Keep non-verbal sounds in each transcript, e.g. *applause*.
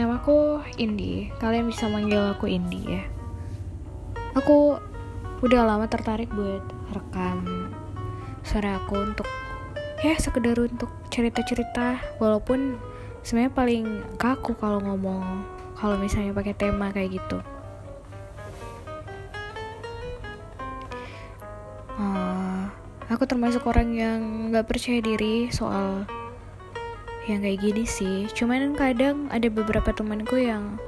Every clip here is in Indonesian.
Namaku Indi. Kalian bisa manggil aku Indi ya. Aku udah lama tertarik buat rekam suara aku untuk ya sekedar untuk cerita-cerita walaupun sebenarnya paling kaku kalau ngomong kalau misalnya pakai tema kayak gitu. Uh, aku termasuk orang yang nggak percaya diri soal yang kayak gini sih. Cuman kadang ada beberapa temanku yang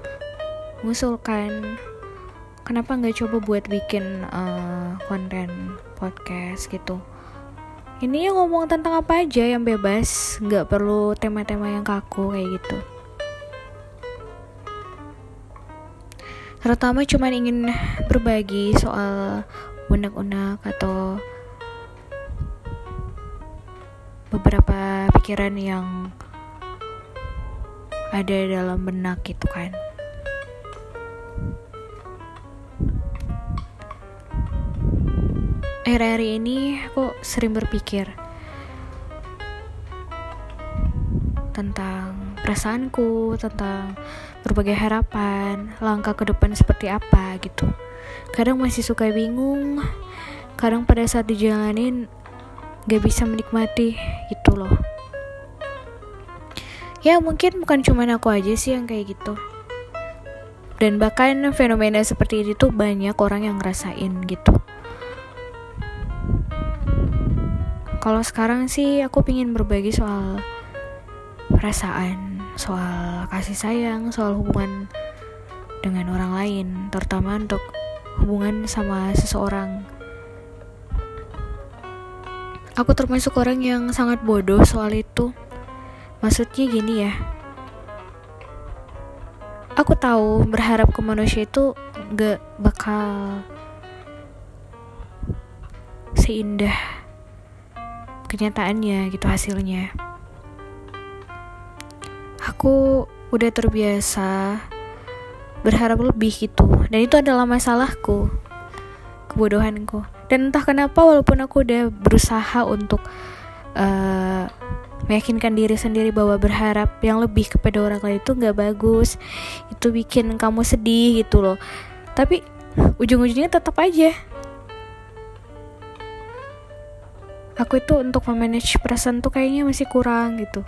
mengusulkan kenapa nggak coba buat bikin uh, konten podcast? gitu. Ini yang ngomong tentang apa aja yang bebas nggak perlu tema-tema yang kaku kayak gitu. Terutama cuman ingin berbagi soal unek-unek atau beberapa pikiran yang ada dalam benak gitu kan akhir-akhir ini aku sering berpikir tentang perasaanku, tentang berbagai harapan, langkah ke depan seperti apa gitu. Kadang masih suka bingung, kadang pada saat dijalanin gak bisa menikmati gitu ya mungkin bukan cuma aku aja sih yang kayak gitu. Dan bahkan fenomena seperti ini tuh banyak orang yang ngerasain gitu. Kalau sekarang sih aku pingin berbagi soal perasaan soal kasih sayang soal hubungan dengan orang lain terutama untuk hubungan sama seseorang. Aku termasuk orang yang sangat bodoh soal itu Maksudnya gini ya. Aku tahu berharap ke manusia itu gak bakal seindah kenyataannya gitu hasilnya. Aku udah terbiasa berharap lebih gitu dan itu adalah masalahku kebodohanku dan entah kenapa walaupun aku udah berusaha untuk uh, meyakinkan diri sendiri bahwa berharap yang lebih kepada orang lain itu nggak bagus. Itu bikin kamu sedih gitu loh. Tapi ujung-ujungnya tetap aja. Aku itu untuk memanage perasaan tuh kayaknya masih kurang gitu.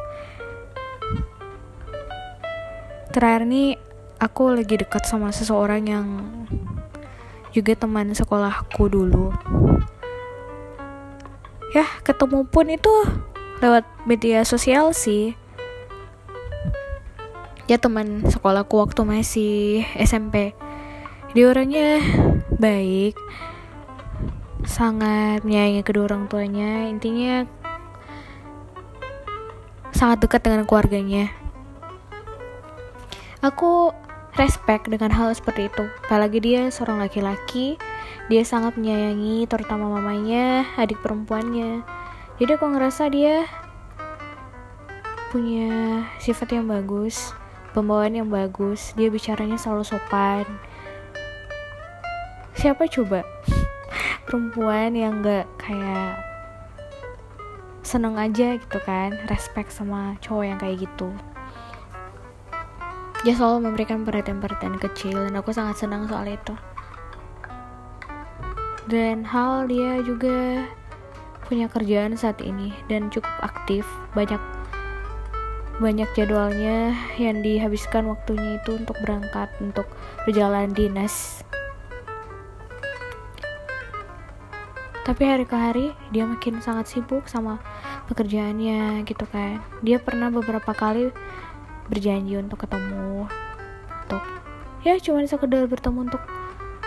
Terakhir nih aku lagi dekat sama seseorang yang juga teman sekolahku dulu. Ya ketemu pun itu lewat media sosial sih. Ya teman sekolahku waktu masih SMP dia orangnya baik sangat menyayangi kedua orang tuanya. Intinya sangat dekat dengan keluarganya. Aku respect dengan hal seperti itu. Apalagi dia seorang laki-laki dia sangat menyayangi terutama mamanya adik perempuannya jadi aku ngerasa dia punya sifat yang bagus pembawaan yang bagus dia bicaranya selalu sopan. Siapa coba? *laughs* Perempuan yang gak kayak seneng aja gitu kan respect sama cowok yang kayak gitu. Dia selalu memberikan perhatian-perhatian kecil dan aku sangat senang soal itu. Dan hal dia juga punya kerjaan saat ini dan cukup aktif. Banyak banyak jadwalnya yang dihabiskan waktunya itu untuk berangkat untuk berjalan dinas. Tapi hari ke hari dia makin sangat sibuk sama pekerjaannya gitu kan. Dia pernah beberapa kali berjanji untuk ketemu untuk ya cuma sekedar bertemu untuk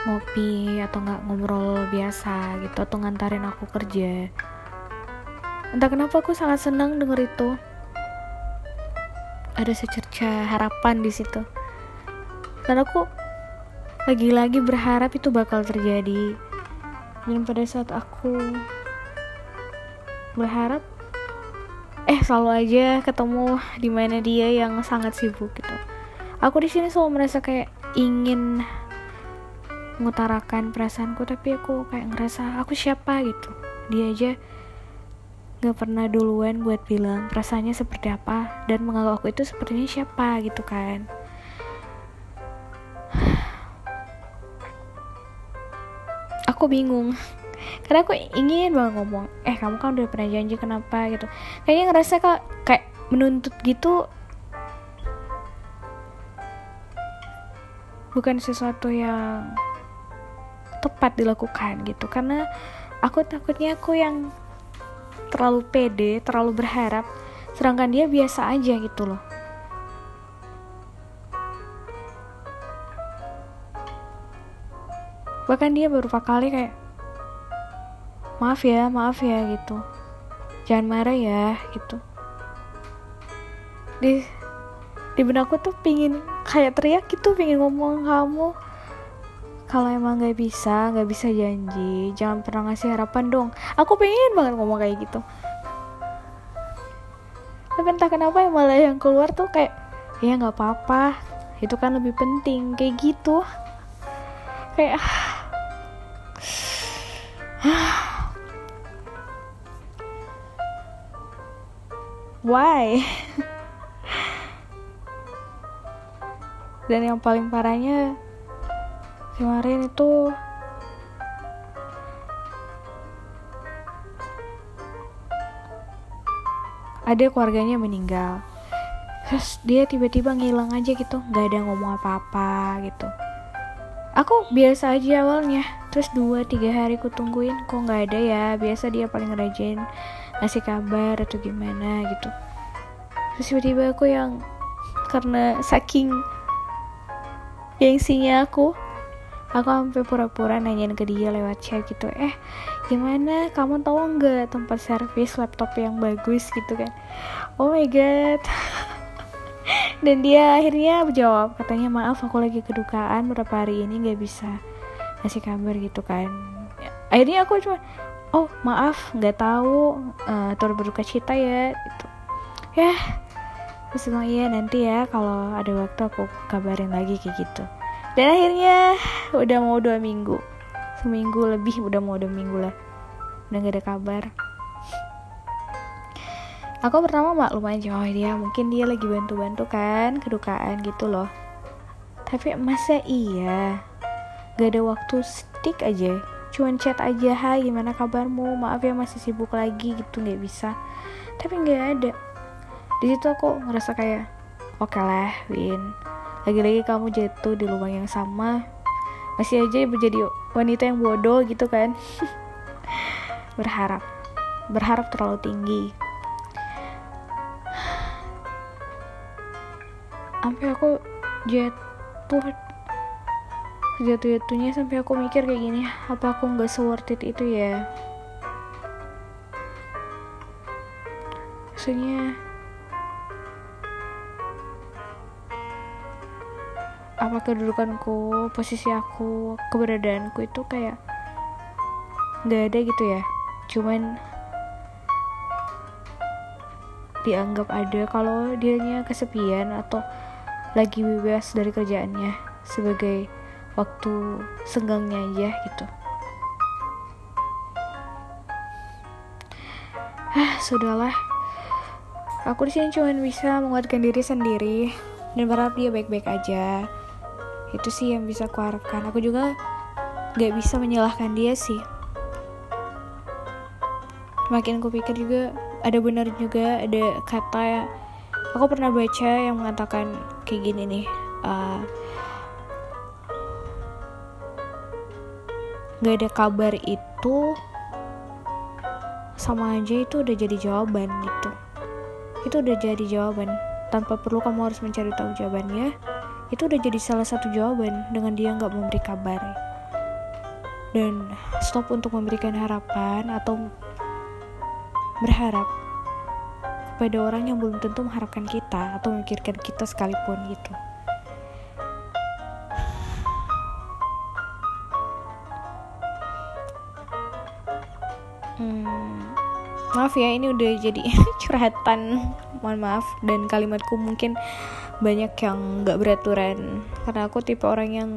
ngopi atau nggak ngobrol biasa gitu atau ngantarin aku kerja. Entah kenapa aku sangat senang denger itu. Ada secerca harapan di situ. Dan aku lagi-lagi berharap itu bakal terjadi. Dan pada saat aku berharap eh selalu aja ketemu di mana dia yang sangat sibuk gitu. Aku di sini selalu merasa kayak ingin mengutarakan perasaanku tapi aku kayak ngerasa aku siapa? gitu. Dia aja nggak pernah duluan buat bilang perasaannya seperti apa dan menganggap aku itu sepertinya siapa gitu kan. *sighs* Aku bingung. Karena aku ingin banget ngomong eh kamu kan udah pernah janji kenapa? gitu. Kayaknya ngerasa kok kayak menuntut gitu. Bukan sesuatu yang tepat dilakukan gitu. Karena aku takutnya aku yang terlalu pede terlalu berharap sedangkan dia biasa aja gitu loh. Bahkan dia beberapa kali kayak maaf ya maaf ya gitu. Jangan marah ya gitu. Di di benakku tuh pingin kayak teriak gitu pingin ngomong kamu kalau emang nggak bisa nggak bisa janji jangan pernah ngasih harapan dong. Aku pengen banget ngomong kayak gitu. Tapi entah kenapa ya malah yang keluar tuh kayak ya nggak apa-apa. Itu kan lebih penting. Kayak gitu. Kayak *sighs* why? *laughs* Dan yang paling parahnya kemarin itu ada keluarganya meninggal. Terus dia tiba-tiba ngilang aja gitu nggak ada ngomong apa-apa gitu. Aku biasa aja awalnya terus dua tiga hari ku tungguin kok nggak ada ya? Biasa dia paling rajin ngasih kabar atau gimana gitu. Terus tiba-tiba aku yang karena saking gengsinya aku aku sampai pura-pura nanyain ke dia lewat chat gitu eh gimana? Kamu tahu nggak tempat servis laptop yang bagus? gitu kan. Oh my god. *laughs* Dan dia akhirnya jawab katanya maaf aku lagi kedukaan beberapa hari ini nggak bisa ngasih kabar gitu kan. Akhirnya aku cuma oh maaf nggak tahu uh, turut berduka cita ya itu ya terus bilang iya nanti ya kalau ada waktu aku kabarin lagi kayak gitu dan akhirnya udah mau dua minggu. Seminggu lebih udah mau dua minggu lah. Udah gak ada kabar. Aku pertama maklum aja oh dia. Mungkin dia lagi bantu-bantu kan kedukaan gitu loh. Tapi masa iya? Gak ada waktu stick aja. Cuman chat aja hai gimana kabarmu? Maaf ya masih sibuk lagi gitu nggak bisa. Tapi nggak ada. Di situ aku ngerasa kayak oke okay lah Win lagi-lagi kamu jatuh di lubang yang sama. Masih aja menjadi wanita yang bodoh gitu kan. *laughs* Berharap. Berharap terlalu tinggi. Sampai aku jatuh. Jatuh-jatuhnya sampai aku mikir kayak gini apa aku nggak worth it itu ya? Maksudnya apa kedudukanku posisi aku keberadaanku itu kayak nggak ada gitu ya. Cuman dianggap ada kalau dianya kesepian atau lagi bebas dari kerjaannya sebagai waktu senggangnya aja gitu. Ah sudahlah. Aku di sini cuma bisa menguatkan diri sendiri dan berharap dia baik-baik aja itu sih yang bisa aku harapkan. Aku juga gak bisa menyalahkan dia sih. Makin aku pikir juga ada benar juga ada kata ya. Aku pernah baca yang mengatakan kayak gini nih uh, gak ada kabar itu sama aja itu udah jadi jawaban gitu. Itu udah jadi jawaban. Tanpa perlu kamu harus mencari tahu jawabannya itu udah jadi salah satu jawaban dengan dia nggak memberi kabar. Dan stop untuk memberikan harapan atau berharap kepada orang yang belum tentu mengharapkan kita atau memikirkan kita sekalipun gitu. Hmm, maaf ya ini udah jadi *laughs* curhatan. Mohon maaf dan kalimatku mungkin banyak yang nggak beraturan. Karena aku tipe orang yang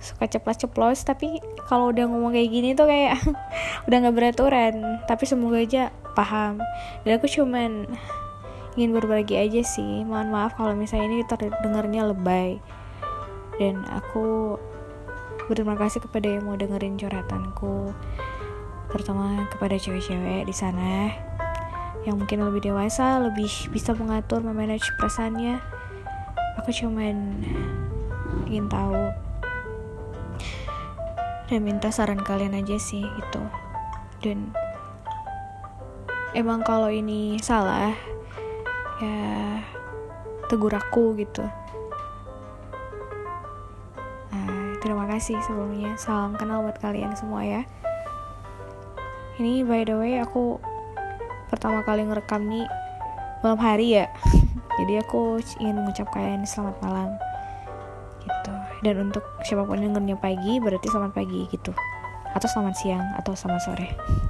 suka ceplos-ceplos tapi kalau udah ngomong kayak gini tuh kayak *laughs* udah nggak beraturan. Tapi semoga aja paham. Dan aku cuman ingin berbagi aja sih. Mohon maaf kalau misalnya ini terdengarnya lebay. Dan aku berterima kasih kepada yang mau dengerin curhatanku terutama kepada cewek-cewek di sana yang mungkin lebih dewasa lebih bisa mengatur memanage perasaannya. Aku cuman ingin tahu dan minta saran kalian aja sih gitu. Dan emang kalau ini salah ya tegur aku gitu. Nah, terima kasih sebelumnya. Salam kenal buat kalian semua ya. Ini by the way aku pertama kali ngerekam nih malam hari ya. *laughs* Jadi aku ingin mengucapkan selamat malam. Gitu. Dan untuk siapa pun yang dengernya pagi berarti selamat pagi gitu. Atau selamat siang atau selamat sore